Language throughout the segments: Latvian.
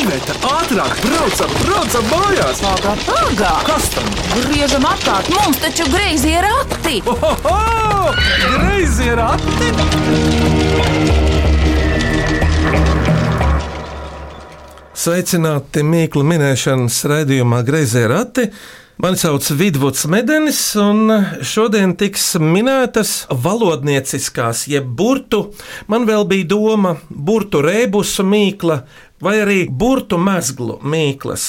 Iveta, ātrāk, braucam, braucam mājās! Pagā, pagā! Kas tam? Griežam apkārt, mums taču greizi ir rati! Oho! Greizi ir ati! Sveicināti Mīklu minēšanas raidījumā Greizē rati. Mani sauc Vidvuds Medenis, un šodien tiks minētas valodnieciskās, jeb burtu. Man vēl bija doma burtu rēbusu mīkla vai arī burtu mezglu mīklas.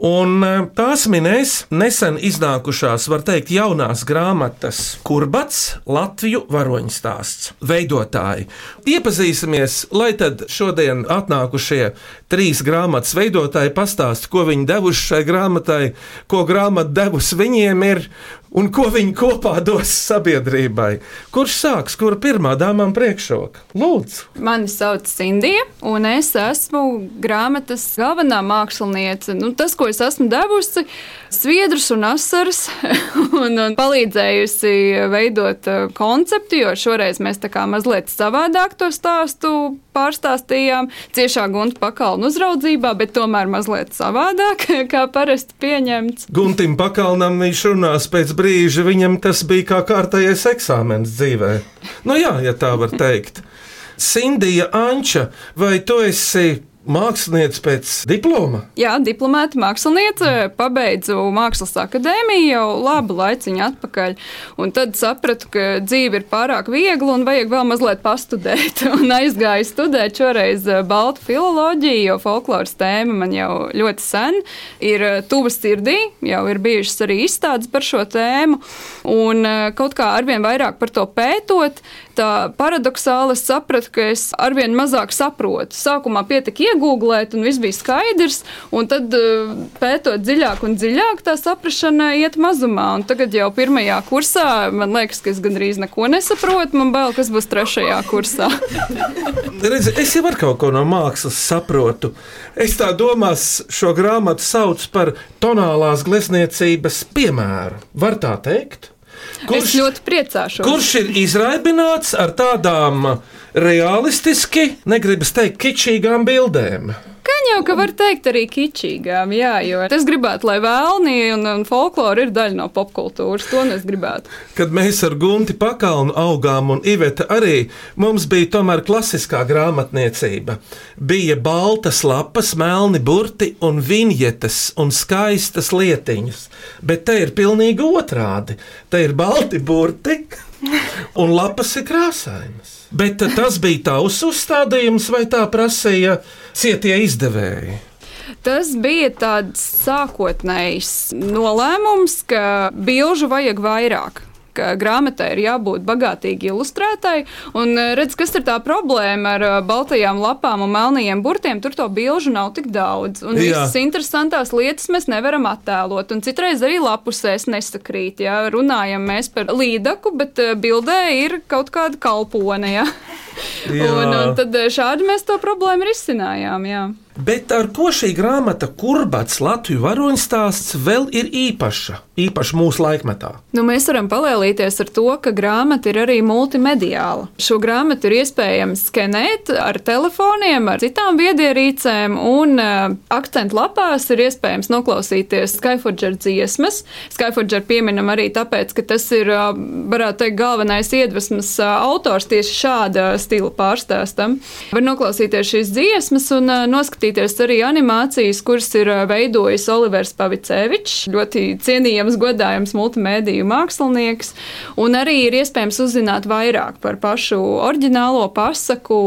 Un e, tās minēs nesen iznākušās, var teikt, jaunās grāmatas Kurbats, Latviju varoņu stāsts, veidotāji. Iepazīsimies, lai tad šodien atnākušie trīs grāmatas veidotāji pastāsta, ko viņi devuši šai grāmatai, ko grāmata devusi viņiem ir un ko viņi kopā dos sabiedrībai. Kurš sāks, kura pirmā dāmām priekšroka? Lūdzu! Mani sauc Sindija, un es esmu grāmatas galvenā māksliniece. Nu, tas, ko es esmu devusi, sviedrus un asaras, un, un palīdzējusi veidot uh, konceptu, jo šoreiz mēs tā kā mazliet savādāk to stāstu pārstāstījām. Ciešā gunta pakalnu uzraudzībā, bet tomēr mazliet savādāk, kā parasti pieņemts. Guntim pakalnam viņš runās pēc brīža, viņam tas bija kā kārtējais eksāmens dzīvē. Nu jā, ja tā var teikt. Sindija Anča, vai tu esi mākslinieci pēc diploma? Jā, diplomāta māksliniece, pabeidzu mākslas akadēmiju jau labu laiciņu atpakaļ. Un tad sapratu, ka dzīve ir pārāk viegla un vajag vēl mazliet pastudēt. Un aizgāju studēt šoreiz eh, baltu filoloģiju, jo folkloras tēma man jau ļoti sen ir eh, tuva sirdī. Jau ir bijušas arī izstādes par šo tēmu. Un eh, kaut kā arvien vairāk par to pētot, tā paradoxāli es sapratu, ka es arvien mazāk saprotu. Sākumā pietika iegūglēt, un viss bija skaidrs, un tad eh, pētot dziļāk un dziļāk, tā saprašana iet mazumā. Un tagad jau pirmajā kursā man liekas, ka es gandrīz neko nesaprotu. Man bail, kas būs trešajā kursā. Redzi, es jau ar kaut ko no mākslas saprotu. Es tā domās, šo grāmatu sauc par tonālās glezniecības piemēru. Var tā teikt? Kurš, es ļoti priecāšos. Kurš ir izraibināts ar tādām realistiski, negribas teikt, kičīgām bildēm? Gan jau, ka var teikt arī kičīgām, jā, jo es gribētu, lai vēlni un, un folklora ir daļa no popkultūras. To es gribētu. Kad mēs ar Gunti pakalnu augām un Iveta arī, mums bija tomēr klasiskā grāmatniecība. Bija baltas lapas, melni burti un viņetes un skaistas lietiņas. Bet te ir pilnīgi otrādi. Te ir balti burti un lapas ir krāsainas. Bet tas bija tavs uzstādījums, vai tā prasīja cietie izdevēji? Tas bija tāds sākotnējs nolēmums, ka bilžu vajag vairāk ka grāmatai ir jābūt bagātīgi ilustrētai. Un eh, redz, kas ir tā problēma ar eh, baltajām lapām un melnajiem burtiem. Tur to bilžu nav tik daudz. Un Jā. visas interesantās lietas mēs nevaram attēlot. Un citreiz arī lapusēs nesakrīt. Jā. Runājam mēs par līdaku, bet eh, bildē ir kaut kāda kalpone. Jā. Un, un tad šādi mēs to problēmu risinājām. Jā. Bet ar ko šī grāmata, kurbats Latvijas varoņu stāsts, vēl ir īpaša, īpaša mūsu laikmetā? Nu, mēs varam palēlīties ar to, ka grāmata ir arī multimediāla. Šo grāmatu ir iespējams skenēt ar telefoniem, ar citām viedierīcēm, un uh, akcentu lapās ir iespējams noklausīties Skyforger dziesmas. Skyforger pieminam arī tāpēc, ka tas ir, uh, varētu teikt, galvenais iedvesmas uh, autors tieši šāda stila pārstāstam. Var noklausīties šīs dziesmas un uh, noskatīties arī animācijas, kuras ir veidojis Olivers Pavicevičs, ļoti cienījams, godājams multimediju mākslinieks. Un arī ir iespējams uzzināt vairāk par pašu oriģinālo pasaku,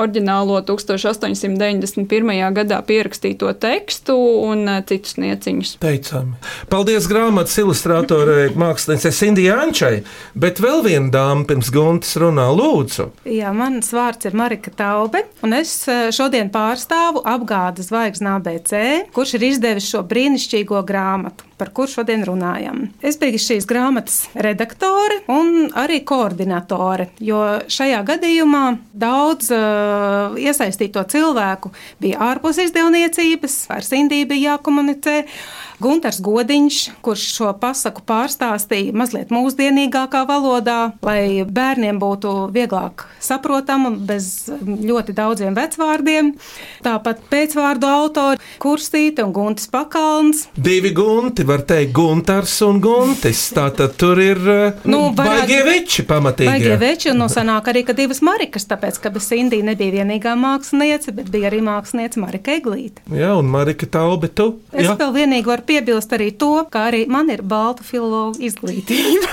oriģinālo 1891. gadā pierakstīto tekstu un citus nieciņus. Teicami. Paldies grāmatas ilustrātorai māksliniecei Sindijai Ančai, bet vēl viena dāma pirms Guntas runā lūdzu. Jā, mans vārds ir Marika Taube, un es šodien pārstāvu apgādes zvaigznes ABC, kurš ir izdevis šo brīnišķīgo grāmatu, par kuru šodien runājam. Es biju šīs grāmatas redaktore un arī koordinatore, jo šajā gadījumā daudz uh, iesaistīto cilvēku bija ārpus izdevniecības, ar Sindiju bija jākomunicē. Gunārs Godiņš, kurš šo pasaku pārstāstīja mazliet mūsdienīgākā valodā, lai bērniem būtu vieglāk saprotama, bez ļoti daudziem vecvārdiem. Tāpat pēcvārdu autori Kurstīte un Guntis Pakalns. Divi gunti, var teikt, Guntars un Guntis. Tātad tur ir nu, Nu, baigie veči pamatīgi. Baigie veči, un no sanāk arī, ka divas Marikas, tāpēc, ka bez Indija nebija vienīgā māksliniece, bet bija arī māksliniece Marika Eglīte. Jā, un Marika Taube, tu. Es Jā. vēl vienīgi varu piebilst arī to, ka arī man ir baltu filologu izglītība.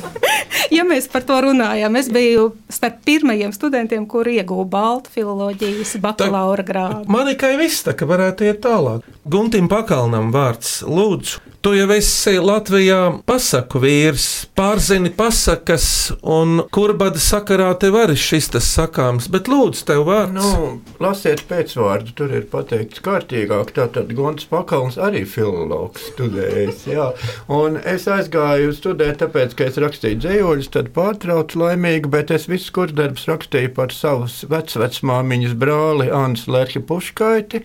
ja mēs par to runājam, es biju starp pirmajiem studentiem, kuri ieguva baltu filoloģijas bakalaura grādu. Marikai viss tā, ka varētu iet tālāk. Guntim Pakalnam vārds lūdzu. Tu jau esi Latvijā pasaku vīrs, pārzini pasakas, un kurbada sakarā tev arī šis tas sakāms, bet lūdzu tev vārds. Nu, lasiet pēcvārdu, tur ir pateikts kārtīgāk. Tātad Gonts Pakalns arī filologs studējis. Jā. Un es aizgāju studēt, tāpēc, ka es rakstīju dzējoļus, tad pārtraucu laimīgi, bet es visus kurdarbus rakstīju par savas vecvecmāmiņas brāli Ansu Lerhi Puškaiti.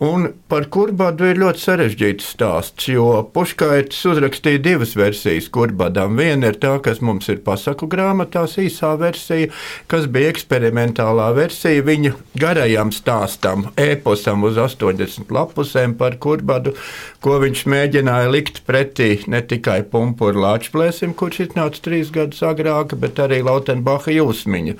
Un par kurbadu ir ļoti sarežģīts stāsts, jo Puškaitis uzrakstīja divas versijas kurbadam. Viena ir tā, kas mums ir pasaku grāmatās, īsā versija, kas bija eksperimentālā versija viņa garajam stāstam, eposam uz 80 lapusēm par kurbadu, ko viņš mēģināja likt pretī ne tikai pumpuru lāčplēsim, kurš iznāca trīs gadus agrāk, bet arī Lautenbacha jūsmiņu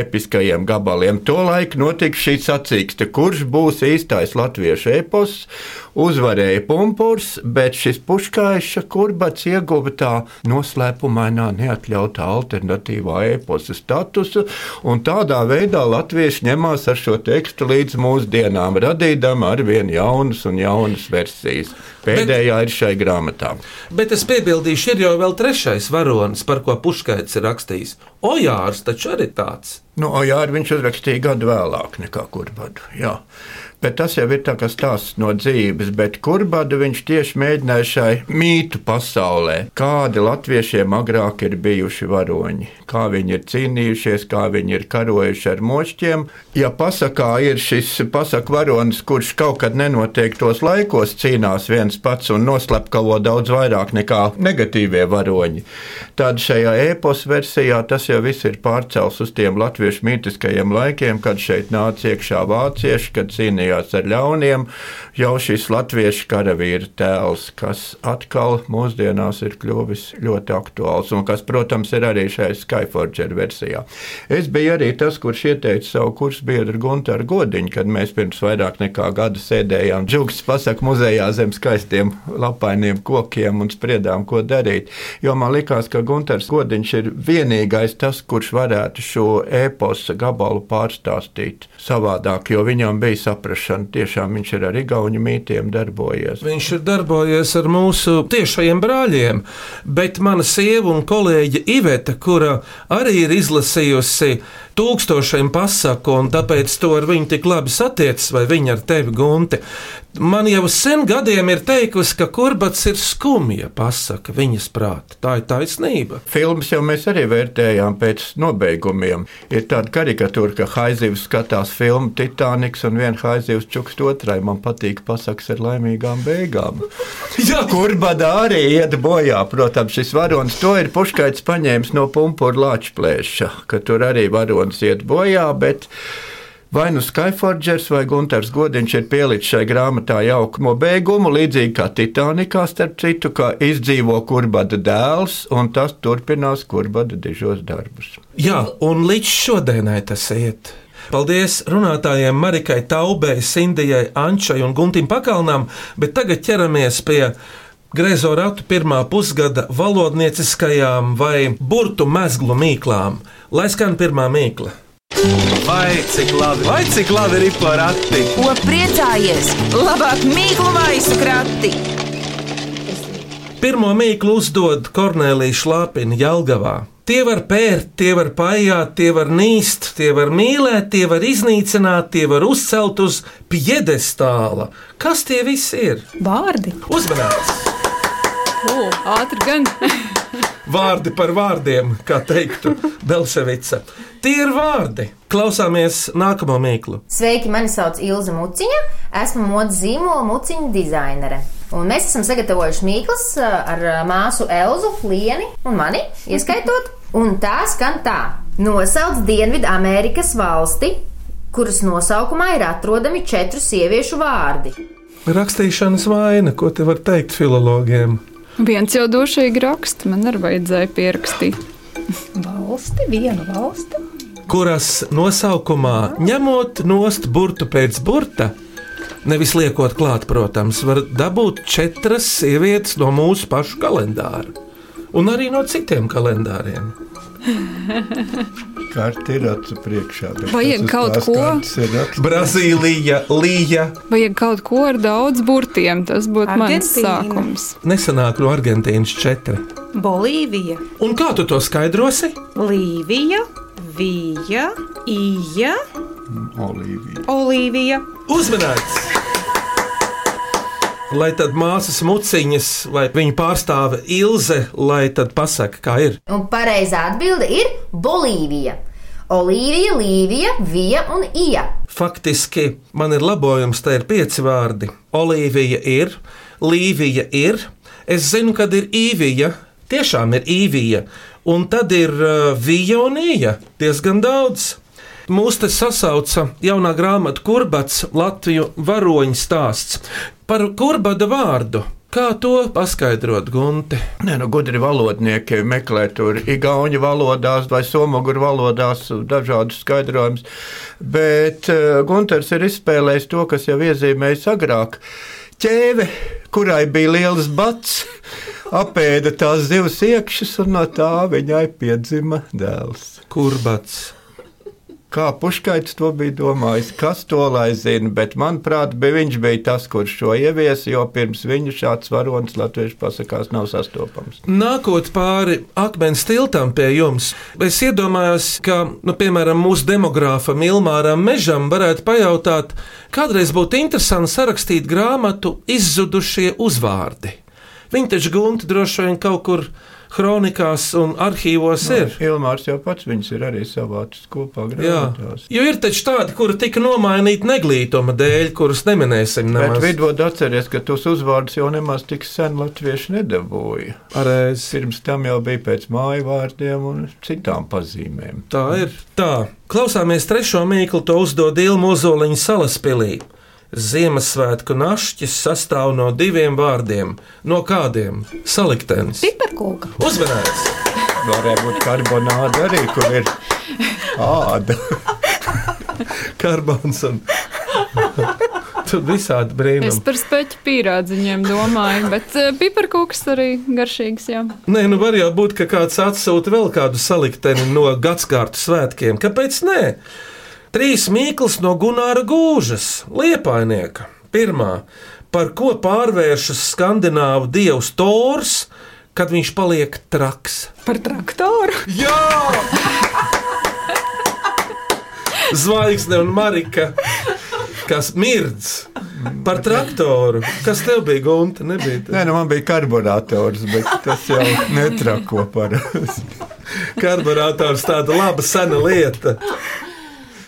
episkajiem gabaliem. Tolaik notika šī sacīkste, kurš būs īstais latviešu epos, uzvarēja pumpurs, bet šis puškaiša kurbats ieguva tā noslēpumainā, neatļautā alternatīvā eposa statusu, un tādā veidā latvieši ņemās ar šo tekstu līdz mūsdienām, radīdam arvien jaunas un jaunas versijas. Pēdējā bet, ir šai grāmatā. Bet es piebildīšu, ir jau vēl trešais varonis, par ko Puškaits ir rakstījis. Ojārs taču arī tāds. Nu, jā, viņš uzrakstīja gadu vēlāk nekā kurbadu. Jā. Bet tas jau ir tā kā stāsts no dzīves, bet kurbadu viņš tieši mēģināja šai mītu pasaulē, kādi latviešiem agrāk ir bijuši varoņi, kā viņi ir cīnījušies, kā viņi ir karojuši ar mošķiem. Ja pasakā ir šis pasaku varonis, kurš kaut kad nenoteiktos laikos cīnās viens pats un noslepkavo daudz vairāk nekā negatīvie varoņi, tad šajā epos versijā tas jau viss ir pārcels uz tiem latviešu mītiskajiem laikiem, kad šeit nāca iekšā vācieši, kad cīnījās ar ļauniem, jau šis latviešu karavīra tēls, kas atkal mūsdienās ir kļuvis ļoti aktuāls un kas, protams, ir arī šajā Skyforger versijā. Es biju arī tas, kurš ieteica savu kursbiedru Gunteru Godiņu, kad mēs pirms vairāk nekā gada sēdējām Džugas pasaku muzejā zem skaistiem lapainiem kokiem un spriedām, ko darīt. Jo man likās, ka Gunters Godiņš ir vienīgais tas, kurš varētu šo eposa gabalu pārstāstīt savādāk, jo viņam bija saprašana. Tiešām viņš ir ar igauņu mītiem darbojies. Viņš ir darbojies ar mūsu tiešajiem brāļiem, bet mana sieva un kolēģe Iveta, kura arī ir izlasījusi tūkstošiem pasaku, un tāpēc to ar viņu tik labi satiecas, vai viņa ar tevi, Gunti. Man jau sen gadiem ir teikusi, ka kurbats ir skumja pasaka viņas prāta. Tā ir taisnība. Filmas jau mēs arī vērtējām pēc nobeigumiem. Ir tāda karikatūra, ka Haizivs skatās filmu Titaniks un viena Haizivs čukst otrai. Man patīk pasakas ar laimīgām beigām. Jā, Kurbada arī iet bojā, protams, šis varonis to ir puškaits paņēmis no pumpura lāčplēša, ka tur arī varonis iet bojā, bet Vai nu Skyforgers vai Gunārs Godiņš ir pielicis šai grāmatā jaukumu beigumu, līdzīgi kā Titanikā, starp citu, kā izdzīvo kurbada dēls, un tas turpinās kurbada dižos darbus. Jā un līdz šodienai tas iet. Paldies runātājiem Marikai Taubei, Sindijai, Ančai un Guntim Pakalnam, bet tagad ķeramies pie Grezo ratu pirmā pusgada valodnieciskajām vai burtu mezglu mīklām. Lai skan pirmā mīkla. Vai cik labi, vai cik labi ir porakti? Ko priecājies? Labāk mīklu maisu krati! Pirmo mīklu uzdod Kornelija Šlāpina Jelgavā. Tie var pērt, tie var paiet, tie var nīst, tie var mīlēt, tie var iznīcināt, tie var uzcelt uz piedestāla. Kas tie visi ir? Vārdi. Uzmanīts! O, ātri gan. Vārdi par vārdiem, kā teiktu Belševica. Tie ir vārdi. Klausāmies nākamo mīklu. Sveiki, mani sauc Ilza Muciņa. Esmu modes zīmola muciņa dizainere. Un mēs esam sagatavojuši mīklas uh, ar uh, māsu Elzu, Lieni un mani, ieskaitot. Un tā skan tā. Nosauc Dienvidu Amerikas valsti, kuras nosaukumā ir atrodami četru sieviešu vārdi. Rakstīšanas vaina, ko te var teikt filologiem? Viens jau dušīgi raksta, man arī vajadzēja pierakstīt. Valsti, vienu valsti. kuras nosaukumā ņemot nost burtu pēc burta, nevis liekot klāt, protams, var dabūt četras sievietes no mūsu pašu kalendāra. Un arī no citiem kalendāriem. Karti ir acu priekšā. Vajag kaut ko. Brazīlija, Līja. Vajag kaut ko ar daudz burtiem, tas būtu mans sākums. Nesanāk no Argentīnas četri. Bolīvija, Un kā tu to skaidrosi? Līvija, Vija, Ija, Olīvija. Olīvija. Uzmanīts! Lai tad māsas muciņas vai viņa pārstāve Ilze, lai tad pasaka, kā ir. Un pareizā atbilde ir Bolīvija. Olīvija, Līvija, Vija un Ija. Faktiski man ir labojums, te ir pieci vārdi. Olīvija ir, Līvija ir, es zinu, kad ir īvija, tiešām ir īvija, un tad ir uh, vija un ija diezgan daudz. Mūs te sasauca jaunā grāmata Kurbats Latviju varoņu stāsts par kurbada vārdu. Kā to paskaidrot, Gunte? Nē, nu, gudri valodnieki meklē tur igauņu valodās vai somogu valodās dažādus skaidrojumus. Bet uh, Gunters ir izspēlējis to, kas jau iezīmējis agrāk. Ķēve, kurai bija liels bats, apēda tās zivs iekšas, un no tā viņai piedzima dēls. Kurbats. Kā Puškaits to bija domājis, kas to lai zina, bet manuprāt, bija viņš bija tas, kurš šo ieviesa, jo pirms viņa šāds varonis latviešu pasakās nav sastopams. Nākot pāri akmens tiltam pie jums, es iedomājos, ka, nu, piemēram, mūsu demogrāfam Ilmāram Mežam varētu pajautāt, kādreiz būtu interesanti sarakstīt grāmatu Izzudušie uzvārdi. Viņi taču gunti droši vien kaut kur kronikās un arhīvos ir. Ilmārs jau pats viņus ir arī savācis kopā grāmatās. jo ir taču tādi, kuri tika nomainīti neglītuma dēļ, kurus neminēsim. Bet nemaz. vidot atceries, ka tos uzvārdus jau nemaz tik sen latvieši nedabūja. Pareizi. Pirms tam jau bija pēc māju vārdiem un citām pazīmēm. Tā ir. Tā, klausāmies trešo mīklu, to uzdod Ilmu Ozoliņa salaspilī. Ziemassvētku našķis sastāv no diviem vārdiem. No kādiem? Saliktenis. Piparkūka. Uzmanīts! Varētu būt karbonāda arī, kur ir āda. Karbons un tur visādi Es brīnumi. par speķu pīrādziņiem domāju, bet uh, piparkūks arī garšīgs. Jā. Nē, nu var jau būt, ka kāds atsūta vēl kādu salikteni no gadsimta svētkiem. Kāpēc nē? Trīs mīklas no Gunāra Gūžas, liepainieka. Pirmā, par ko pārvēršas skandināvu dievs Tors, kad viņš paliek traks. Par traktoru. Jā! Zvaigzne un Marika, kas mirdz par traktoru. Kas tev bija gunta? Nebija tā. Nē, nu man bija karburators, bet tas jau netrako parasti. Karburators tāda laba sena lieta.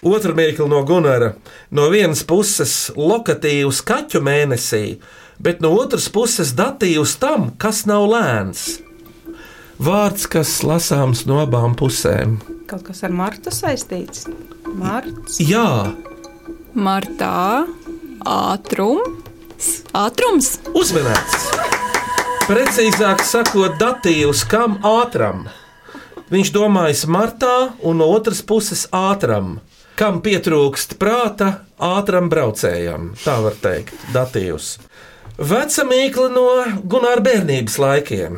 Otra mīkla no Gunara. No vienas puses lokatīvs kaķu mēnesī, bet no otras puses datīvs tam, kas nav lēns. Vārds, kas lasāms no abām pusēm. Kaut kas ar Martu saistīts. Marts. Jā, Martā ātrums. Ātrums. uzmanīts. Precīzāk sakot, datīvs kam ātram. Viņš domājas martā, un no otras puses ātram. Kam pietrūkst prāta, ātram braucējam. Tā var teikt, datīvs. Veca mīkla no Gunāra bērnības laikiem.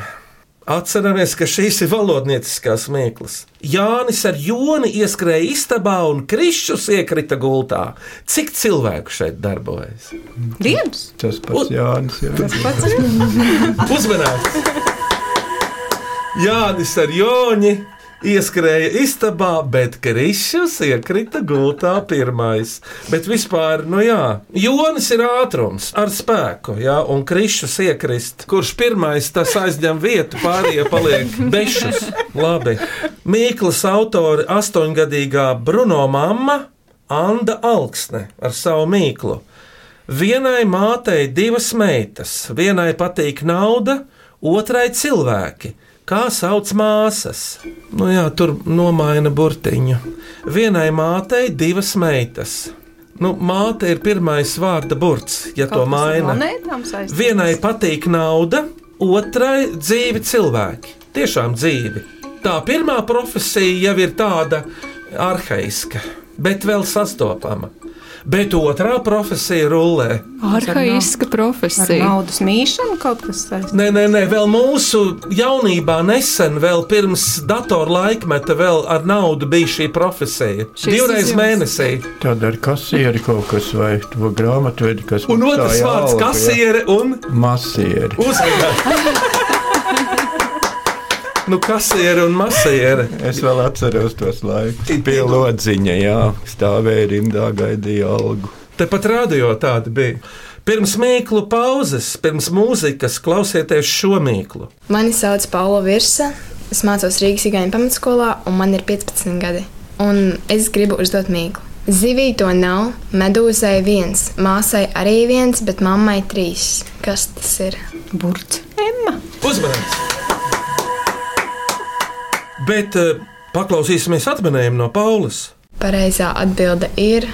Atceramies, ka šīs ir valodnieciskās mīklas. Jānis ar joni ieskrēja istabā un krišus iekrita gultā. Cik cilvēku šeit darbojas? Viens. Tas pats Jānis. Jā. Tas pats. Uzmanīts! Jānis ar Joni ieskrēja istabā, bet Krišs iekrita gultā pirmais. Bet vispār, nu jā, Jonis ir ātrums ar spēku, jā, un Krišs iekrist. Kurš pirmais tas aizņem vietu, pārējie paliek bešus. Labi. Mīklas autori astoņgadīgā Bruno mamma Anda Alksne ar savu mīklu. Vienai mātei divas meitas, vienai patīk nauda, otrai cilvēki. Kā sauc māsas? Nu jā, tur nomaina burtiņu. Vienai mātei divas meitas. Nu, māte ir pirmais vārda burts, ja to maina. Vienai patīk nauda, otrai dzīvi cilvēki. Tiešām dzīvi. Tā pirmā profesija jau ir tāda arhaiska, bet vēl sastopama. Bet otrā profesija rullē. Arhaiska Ar profesija. naudas mīšanu kaut kas saistīts. Nē, nē, nē, vēl mūsu jaunībā, nesen, vēl pirms datora laikmeta, vēl ar naudu bija šī profesija. Šis Divreiz mēnesī. Tad ar kasieri kaut kas vai to grāmatvedi, kas Un otrs vārds - kasiere un Masieri. uzmanība. Nu, kasiere un masiere. Es vēl atceros tos laikus. Pie lodziņa, jā, stāvēja rindā, gaidīja algu. Tepat radio tāda bija. Pirms mīklu pauzes, pirms mūzikas klausieties šo mīklu. Mani sauc Paula Virsa. Es mācos Rīgas Igaunijas pamatskolā, un man ir 15 gadi. Un es gribu uzdot mīklu. Zivij to nav, medūzai viens, māsai arī viens, bet mammai trīs. Kas tas ir? Burts. Emma. Uzmanības! Bet eh, paklausīsimies atminējumu no Paulas. Pareizā atbilde ir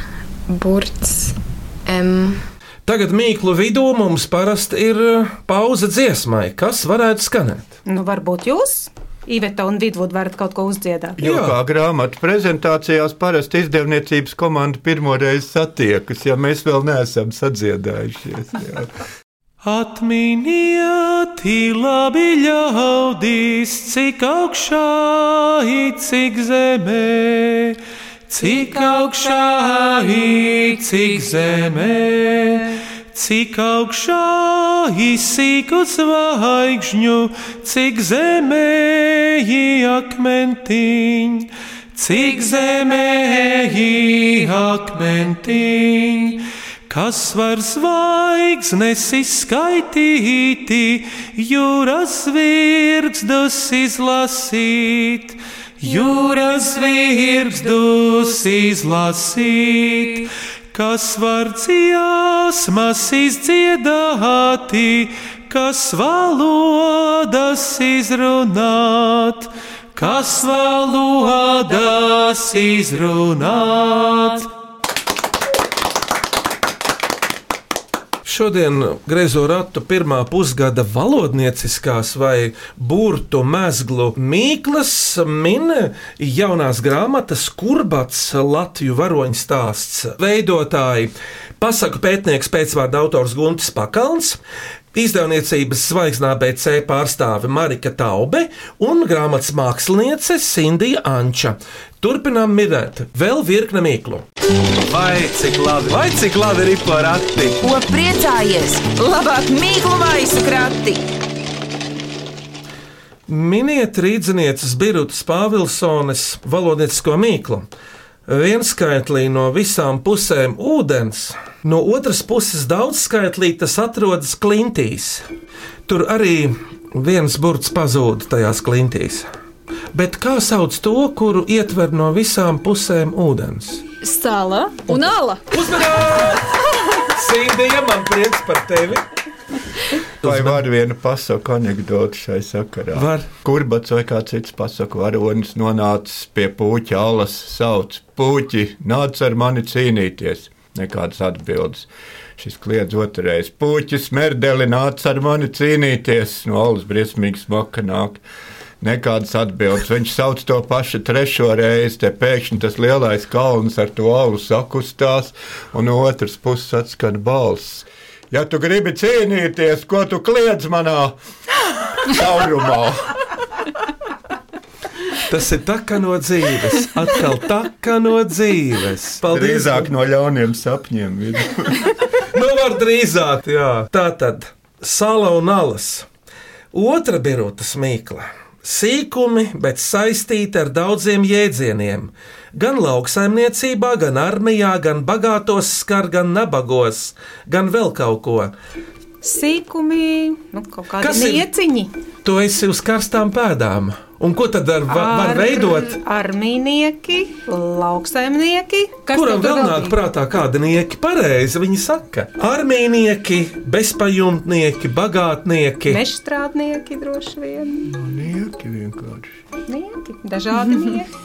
burts M. Tagad mīklu vidū mums parasti ir eh, pauze dziesmai, kas varētu skanēt. Nu, varbūt jūs, Iveta un Vidvuds, varat kaut ko uzdziedāt. Jo kā grāmatu prezentācijās parasti izdevniecības komanda pirmo reizi satiekas, ja mēs vēl neesam sadziedājušies. Jā. Atminiet, labi ļaudīs, cik augšā ir, cik zemē, cik augšā ir, cik zemē, cik augšā ir sīku zvaigžņu, cik zemē ir akmentiņ, cik zemē ir akmentiņ. Kas var zvaigznes izskaitīt, jūras virksdus izlasīt, jūras virksdus izlasīt, kas var dziesmas izdziedāt, kas valodas izrunāt, kas valodas izrunāt. Šodien griezo ratu pirmā pusgada valodnieciskās vai burtu mezglu mīklas min jaunās grāmatas Kurbats Latviju varoņu stāsts veidotāji. Pasaku pētnieks pēcvārda autors Guntis Pakalns. Izdevniecības zvaigznā BC pārstāve Marika Taube un grāmatas māksliniece Sindija Anča. Turpinām minēt vēl virkne mīklu. Vai cik labi, vai cik labi ir porakti? Ko priecājies? Labāk mīklu maisu krati! Miniet rīznieces Birutas Pāvilsones valodniecisko mīklu. Vienskaitlī no visām pusēm ūdens, no otras puses daudzskaitlī tas atrodas klintīs. Tur arī viens burts pazūd tajās klintīs. Bet kā sauc to, kuru ietver no visām pusēm ūdens? Sala un ala. Uzmanīgi! Sīdija, man prieks par tevi! Vai var vienu pasaku anekdoti šai sakarā? Var. Kurbats vai kāds cits pasaku varonis nonācis pie puķa alas, sauc puķi, nāc ar mani cīnīties. Nekādas atbildes. Šis kliedz otrreiz. Puķis, merdeli, nāc ar mani cīnīties. No alas briesmīgi smaka nāk. Nekādas atbildes. Viņš sauc to pašu trešo reizi. Te pēkšņi tas lielais kalns ar to alu sakustās, un no otras puses atskan balss. Ja tu gribi cīnīties, ko tu kliedz manā caurumā? Tas ir tā kā no dzīves, atkal tā kā no dzīves. Paldies! Drīzāk no ļauniem sapņiem. Nu, var drīzāk, jā. Tā tad sala un alas. Otra birotas mīkla. Sīkumi, bet saistīti ar daudziem jēdzieniem. Gan lauksaimniecībā, gan armijā, gan bagātos skar, gan nabagos, gan vēl kaut ko. Sīkumi, nu, kaut kādi Kas ir? nieciņi. Tu esi uz karstām pēdām. Un ko tad ar, va, var veidot? Armīnieki, lauksaimnieki. Kas Kuram vēl nāk prātā kādi nieki? Pareizi viņi saka. Armīnieki, bezpajumtnieki, bagātnieki. Mežstrādnieki droši vien. Nieki vienkārši. Nieki, dažādi nieki.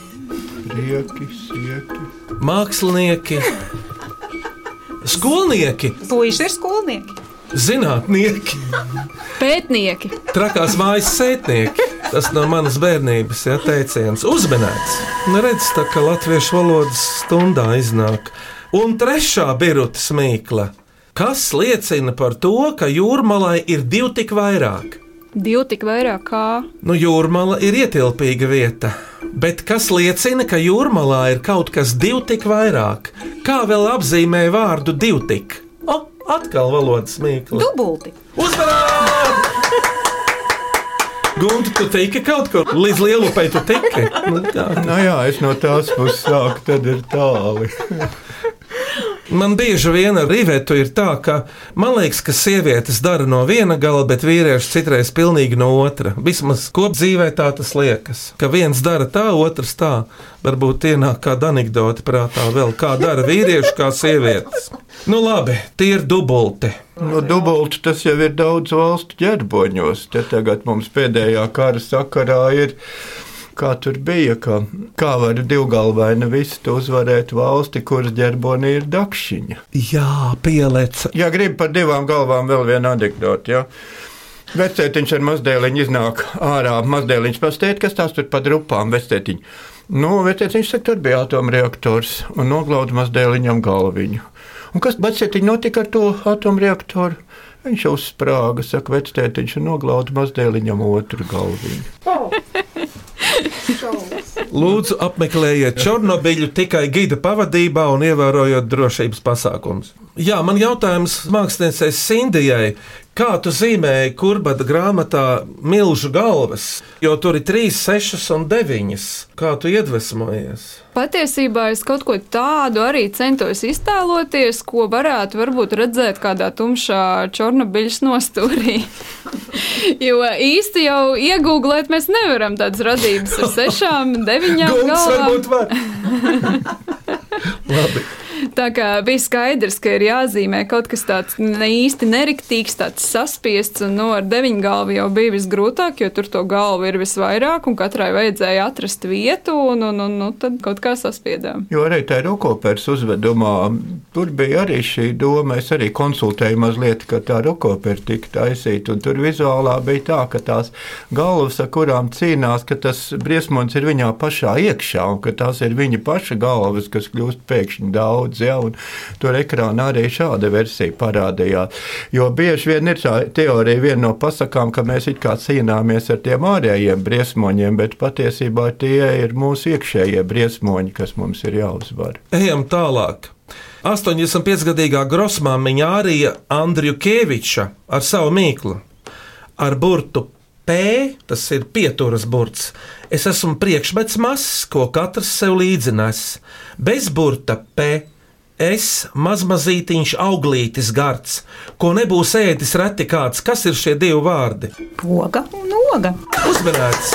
Rieki, sieki. mākslinieki, skolnieki, Puiši ir skolnieki. Zinātnieki, Pētnieki. trakās mājas sētnieki. Tas no manas bērnības ja, teiciens uzmanēts. Nu, redz, tā kā latviešu valodas stundā iznāk. Un trešā birota smīkla, kas liecina par to, ka jūrmalai ir divi tik vairāk. Divi tik vairāk kā. Nu, jūrmala ir ietilpīga vieta, bet kas liecina, ka jūrmalā ir kaut kas divi tik vairāk? Kā vēl apzīmē vārdu divi tik? Atkal valodas mīkla. Dubulti. Uzmanīgi! Gunte, tu tiki kaut kur līdz lielupei, tu tiki. Nu, tā. Nu jā, es no tās puses sāku, tad ir tāli. Man bieži vien ar rīvetu ir tā, ka man liekas, ka sievietes dara no viena gala, bet vīrieši citreiz pilnīgi no otra. Vismaz kopdzīvē tā tas liekas. Ka viens dara tā, otrs tā. Varbūt ienāk kāda anekdote prātā vēl, kā dara vīrieši, kā sievietes. Nu labi, tie ir dubulti. Nu, dubulti tas jau ir daudz valstu ģerboņos. Te tagad mums pēdējā kara sakarā ir. Kā tur bija, ka, kā var divgalvaini visi uzvarēt valsti, kuras ģerbonī ir dakšiņa. Jā, pielec. Ja gribi par divām galvām vēl vienu anekdoti, ja? Vecētiņš ar mazdēliņu iznāk ārā, mazdēliņš pastēt, kas tās tur pa drupām, vecētiņš. Nu, vecētiņš saka, tur bija atomreaktors un noglauda mazdēliņam galviņu. Un kas vecētiņš notika ar to atomreaktoru? Viņš uzsprāga, saka, vecētiņš un noglauda mazdēliņam otru galviņu. Lūdzu, apmeklējiet Černobiļu tikai gida pavadībā un ievērojot drošības pasākumus. Jā, man jautājums māksliniecei Sindijai. Kā tu zīmēji kurbada grāmatā milzu galvas, jo tur ir 3, 6 un 9. Kā tu iedvesmojies? Patiesībā es kaut ko tādu arī centos iztēloties, ko varētu varbūt redzēt kādā tumšā čornobiļas nostūrī. jo īsti jau iegūglēt mēs nevaram tādas radības ar sešām, deviņām galvām. varbūt var. Labi. Tā kā bija skaidrs, ka ir jāzīmē kaut kas tāds ne īsti neriktīgs, tāds saspiests, un no ar deviņu galvu jau bija visgrūtāk, jo tur to galvu ir visvairāk, un katrai vajadzēja atrast vietu, un, un, un, un tad kaut kā saspiedām. Jo arī tajā rokopēras uzvedumā tur bija arī šī doma. Es arī konsultēju mazliet, ka tā rokopēra tika taisīta. un Tur vizuālā bija tā, ka tās galvas, ar kurām cīnās, ka tas briesmonis ir viņā pašā iekšā un ka tās ir viņa paša galvas, kas kļūst pēkšņi daudz. Ja, un tur ekrānā arī šāda versija parādījās. Jo bieži vien ir tā teorija, viena no pasakām, ka mēs it kā cīnāmies ar tiem ārējiem briesmoņiem, bet patiesībā tie ir mūsu iekšējie briesmoņi, kas mums ir jāuzvar. Ejam tālāk. 85-gadīgā grosmāmiņa Ārija Andriukeviča ar savu mīklu, ar burtu P, tas ir pieturas burts. Es esmu priekšmets mazs, ko katrs sev līdzi nes. Bez burta P. Es mazmazītiņš auglītis gards, ko nebūs ēdis reti kāds. Kas ir šie divi vārdi? Poga un oga. Uzmanīts!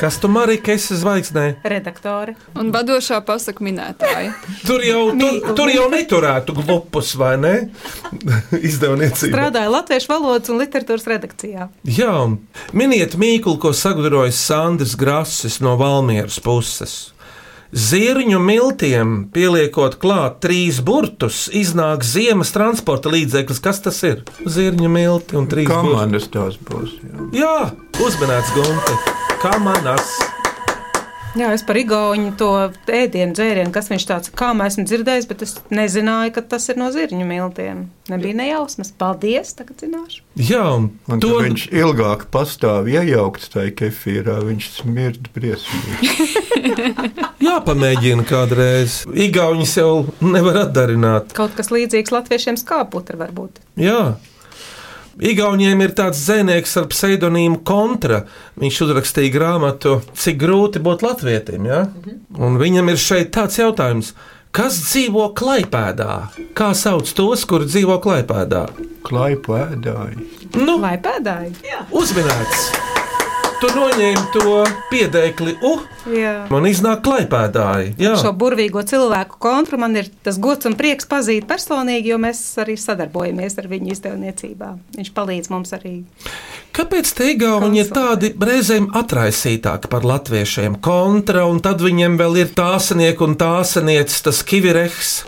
Kas tu, Marika, esi zvaigznē? Redaktori. Un vadošā pasaka minētāja. Tur jau, tur, tur jau neturētu glupus, vai ne? Izdevniecība. Strādāja Latviešu valodas un literatūras redakcijā. Jā, un miniet mīklu, ko sagatavojas Sandrs Grasis no Valmieras puses. Zirņu miltiem pieliekot klāt trīs burtus, iznāk ziemas transporta līdzeklis. Kas tas ir? Zirņu milti un trīs burti. Kamanas tās būs. Jā. Jā, uzmanīts Gunte. Kamanas. Jā, es par Igaunu to ēdienu, dzērienu, kas viņš tāds - kā mēs esam dzirdējuši, bet es nezināju, ka tas ir no zirņu miltiem. Nebija nejausmas. Paldies, tagad zināšu. Jā, un, to viņš ilgāk pastāv iejaukts tajā kefīrā, viņš smird briesmīgi. jāpamēģina kādreiz. Igauņus jau nevar atdarināt. Kaut kas līdzīgs latviešiem skāputra varbūt. Jā. Igauniem ir tāds zvejnieks ar pseidonīmu Kontra. Viņš uzrakstīja grāmatu, cik grūti būt latvietim. Ja? Un viņam ir šeit tāds jautājums, Kas dzīvo klaipēdā? Kā sauc tos, kuri dzīvo klaipēdā? Klaipēdāji. Nu, Vai pēdāji? uzminēts! Tu noņēmi to piedēkli, U, Jā. man iznāk klaipēdāji. Jā. Šo burvīgo cilvēku kontru man ir tas gods un prieks pazīt personīgi, jo mēs arī sadarbojamies ar viņu izdevniecībā. Viņš palīdz mums arī. Kāpēc te Igauni ir tādi reizēm atraisītāki par latviešiem? Kontra, un tad viņiem vēl ir tāsnieki un tāsnieces, tas kivirehs.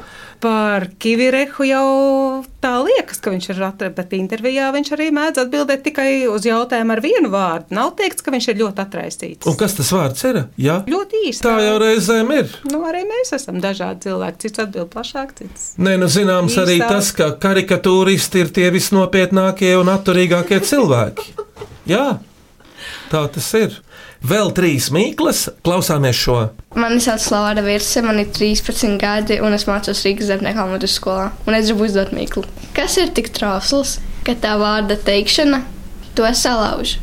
Par Kivirehu jau tā liekas, ka viņš ir atradzis, bet intervijā viņš arī mēdz atbildēt tikai uz jautājumu ar vienu vārdu. Nav teikts, ka viņš ir ļoti atraisīts. Un kas tas vārds ir? Jā, Ļoti īsti. tā jau reizēm ir. Nu, arī mēs esam dažādi cilvēki. Cits atbild plašāk, cits. Nē, nu zināms arī Īstā. tas, ka karikatūristi ir tie visnopietnākie un atturīgākie cilvēki. Jā, tā tas ir. Vēl trīs mīklas, klausāmies šo. Mani sauc Lavāra Virse, man ir 13 gadi, un es mācos Rīgas zemnieku vidus skolā. Un es gribu uzdot mīklu. Kas ir tik trausls, ka tā vārda teikšana to salauž?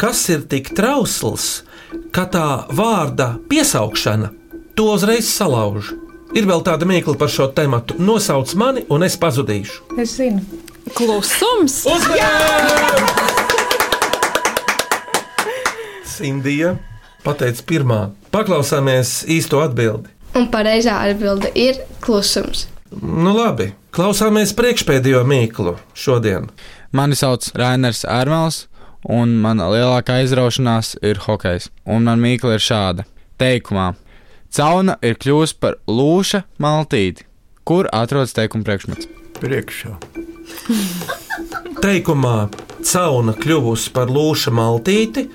Kas ir tik trausls, ka tā vārda piesaukšana to uzreiz salauž? Ir vēl tāda mīkla par šo tēmu. Nosauc mani, un es pazudīšu. Es zinu. Klusums! Uzmanības! Sindija pateica pirmā. Paklausāmies īsto atbildi. Un pareizā atbilde ir klusums. Nu labi, klausāmies priekšpēdējo mīklu šodien. Mani sauc Rainers Ārmels, un mana lielākā aizraušanās ir hokejs. Un man mīkla ir šāda: teikumā. Cauna ir kļuvusi par lūša maltīti. Kur atrodas teikuma priekšmets? Priekšā. Teikumā cauna kļuvusi par lūša maltīti,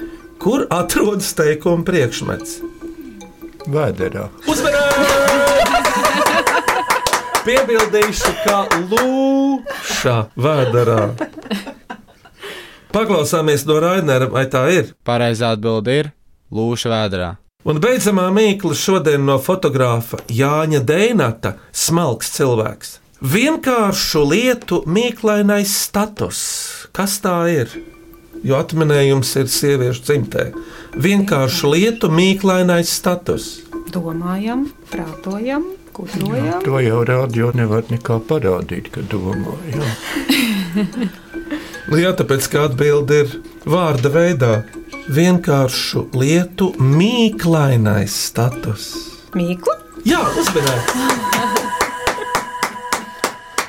kur atrodas teikuma priekšmets. Vēderā. Piebildīšu, ka lūša vēderā. Paklausāmies no Rainera, vai tā ir? Pareizā atbilde ir lūša vēdā. Un beidzamā mīkla šodien no fotografa Jāņa Deinata - smalks cilvēks. Vienkāršu lietu mīklainais status. Kas tā ir? Jo atminējums ir sieviešu dzimtē. Vienkāršu lietu mīklainais status. Domājam, prātojam, gudrojam. To jau rādio nevar nekā parādīt, ka domā. Jā. Nu Jā, tāpēc kā atbilde ir vārda veidā. Vienkāršu lietu mīklainais status. Mīklu? Jā, uzmanīgi!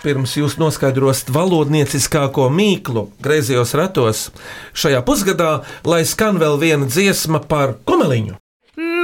Pirms jūs noskaidrosiet valodnieciskāko mīklu griezījos ratos, šajā pusgadā, lai skan vēl viena dziesma par kumeliņu.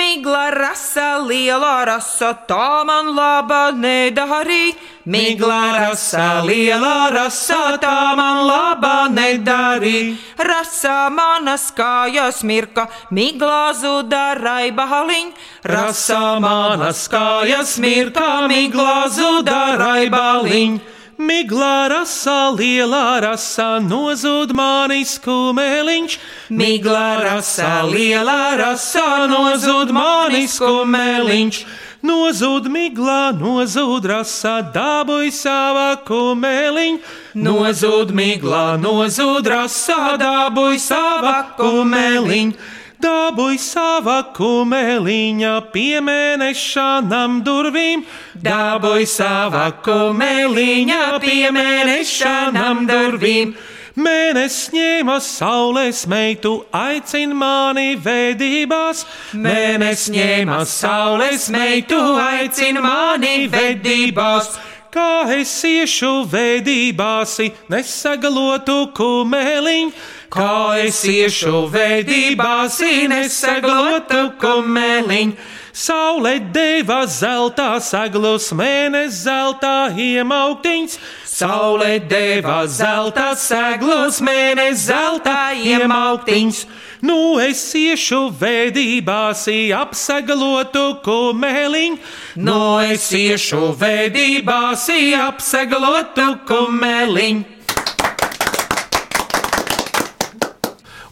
Migla rasa, liela rasa, tā man laba nedarī. Migla rasa, liela rasa, tā man laba nedarī. Rasa manas kājas mirka, migla zuda raibaliņ. Rasa manas kājas mirka, migla zuda raibaliņ. Miglā rasa, lielā rasa, nozūd manis kumeliņš. Migla rasa, liela rasa, nozūd manis kumeliņš. Nozūd miglā, nozūd rasa, dabūj savā kumeliņš. Nozūd miglā, nozūd rasa, dabūj savā kumeliņ. Dabūj savā kumeliņā piemēnešanām durvīm. Dabūj savā kumeliņā piemēnešanām durvīm. Mēnesis ņēma saules meitu, aicina mani vedībās. Mēnesis ņēma saules meitu, aicina mani vedībās. Kā es iešu vedībās, nesagalotu kumeliņu. Kā es iešu vedībās, nesagalotu kumeliņu. Saule deva zeltā saglus, mēnesis zeltā iemauktiņš. Saule deva zelta seglus, mēnesis zelta iemauktiņš. Nu es iešu vedībās, apsagalotu kumeliņu. Nu es iešu vedībās, apsagalotu kumeliņu.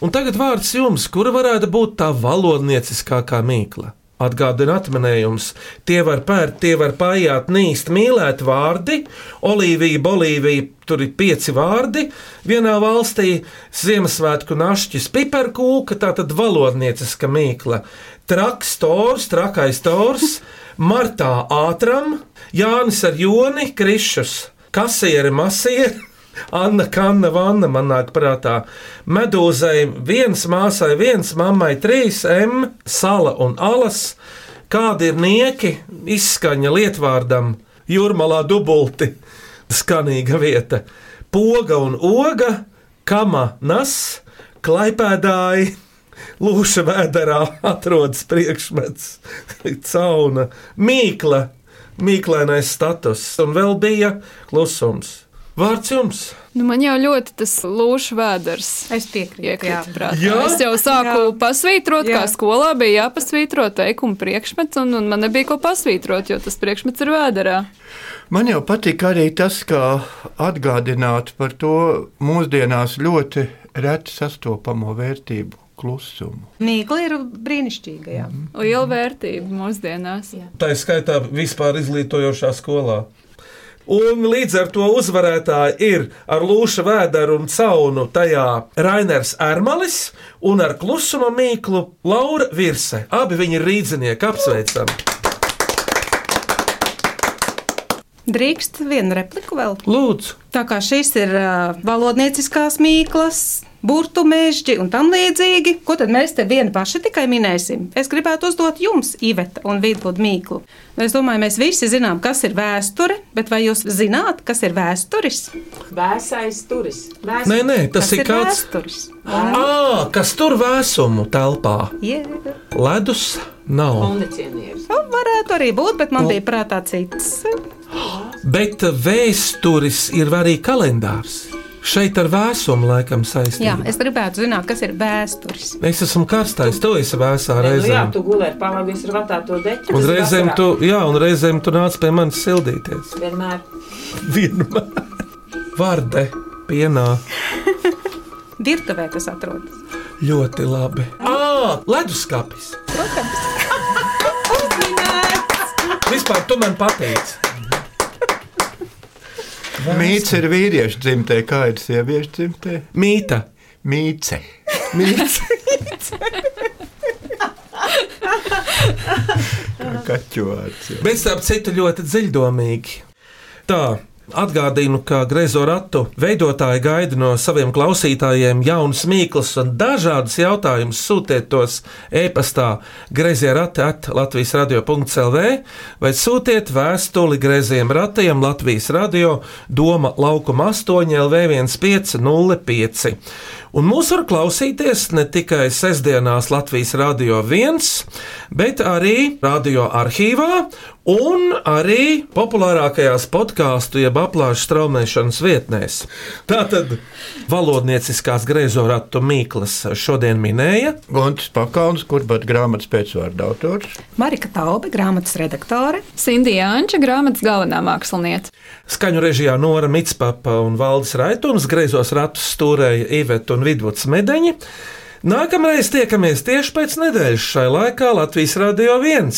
Un tagad vārds jums, kura varētu būt tā valodnieciskākā mīkla? Atgādina atminējums. Tie var pērt, tie var paiet, nīst, mīlēt vārdi. Olīvija, Bolīvija, tur ir pieci vārdi. Vienā valstī Ziemassvētku našķis, piparkūka, tā tad valodnieciska mīkla. Traks, tors, trakais tors, Martā ātram, Jānis ar Joni, Krišus, Kasiere, Masiere. Anna, Kanna, Vanna man nāk prātā. Medūzai viens, māsai viens, mammai trīs, M, sala un alas. Kādi ir nieki? Izskaņa lietvārdam, jūrmalā dubulti, skanīga vieta. Poga un oga, kama nas, klaipēdāji. Lūša vēderā atrodas priekšmets, cauna, mīkla, mīklainais status, un vēl bija klusums. Vārds jums! Nu, man jau ļoti tas lūšu vēders. Es piekrītu. Jā. Jā? Es jau sāku jā. pasvītrot, jā. kā skolā bija jāpasvītro teikuma priekšmets, un, un man nebija ko pasvītrot, jo tas priekšmets ir vēderā. Man jau patīk arī tas, kā atgādināt par to mūsdienās ļoti reti sastopamo vērtību klusumu. Mīkla ir brīnišķīga. Jā. Mm. Liela vērtība mūsdienās. Jā. Tā ir skaitā vispār izglītojošā skolā. Un līdz ar to uzvarētāji ir ar lūša vēderu un caunu tajā Rainers Ermalis un ar klusuma mīklu Laura Virse. Abi viņi ir rīdzinieki, apsveicam! Drīkst vienu repliku vēl? Lūdzu. Tā kā šis ir uh, valodnieciskās mīklas, burtu mežģi un tam līdzīgi. Ko tad mēs te vieni paši tikai minēsim? Es gribētu uzdot jums, Iveta un Vidvudu Mīklu. Es domāju, mēs visi zinām, kas ir vēsture, bet vai jūs zināt, kas ir vēsturis? Vēsais turis. Vēsturis. Nē, nē, tas kas ir, kāds vēsturis. À, kas tur vēsumu telpā? Yeah. Ledus nav. Kondicionieris. Nu, varētu arī būt, bet man bija prātā cits. Bet vēsturis ir arī kalendārs. Šeit ar vēsumu laikam saistīts. Jā, es gribētu zināt, kas ir vēstures. Es esmu karstais, tu esi vēsā reizē. Nu jā, tu gulēji pavadījis ar vatā to deķi. Un reizēm tu, jā, un reizēm tu nāc pie manis sildīties. Vienmēr. Vienmēr. Vārde pienā. Virtuvē tas atrodas. Ļoti labi. Ā, leduskapis. Protams. Vispār tu man pateici. Mīts ir vīriešu dzimtē, kā ir sieviešu dzimtē? Mīta. Mīce. Mīce. Kaķu vārds. Bet starp citu ļoti dziļdomīgi. Tā, Atgādinu, ka grezo ratu veidotāji gaida no saviem klausītājiem jaunus mīklus un dažādus jautājumus. Sūtiet tos e-pastā grezie rati at Latvijas radio.clv vai sūtiet vēstuli greziem ratiem Latvijas radio Doma laukuma 8 LV 1505. Un mūs var klausīties ne tikai sestdienās Latvijas Rādio 1, bet arī radio arhīvā un arī populārākajās podkāstu jeb aplāšu straumēšanas vietnēs. Tātad valodnieciskās greizoratu mīklas šodien minēja Gontis Pakauns, kur pat grāmatas pēcvārda autors, Marika Taube, grāmatas redaktore, Sindija Anča, grāmatas galvenā mākslinieca. Skaņu režijā Nora Mitspapa un Valdis Raitums, greizos ratus stūrēja Iveta un Vidvuds Medeņi. Nākamreiz tiekamies tieši pēc nedēļas šai laikā Latvijas Rādio 1.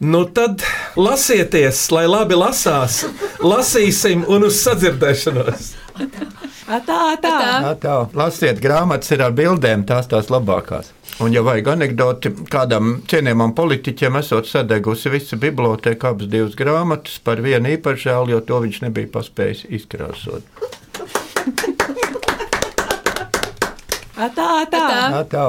Nu tad lasieties, lai labi lasās, lasīsim un uz sadzirdēšanos. Atā, atā. Atā. Lasiet, grāmatas ir ar bildēm, tās tās labākās. Un, ja vajag anekdoti, kādam cienījamam politiķam esot sadegusi visa biblioteka, abas divas grāmatas par vienu īpaši žēl, jo to viņš nebija paspējis izkrāsot. Atā, atā. Atā.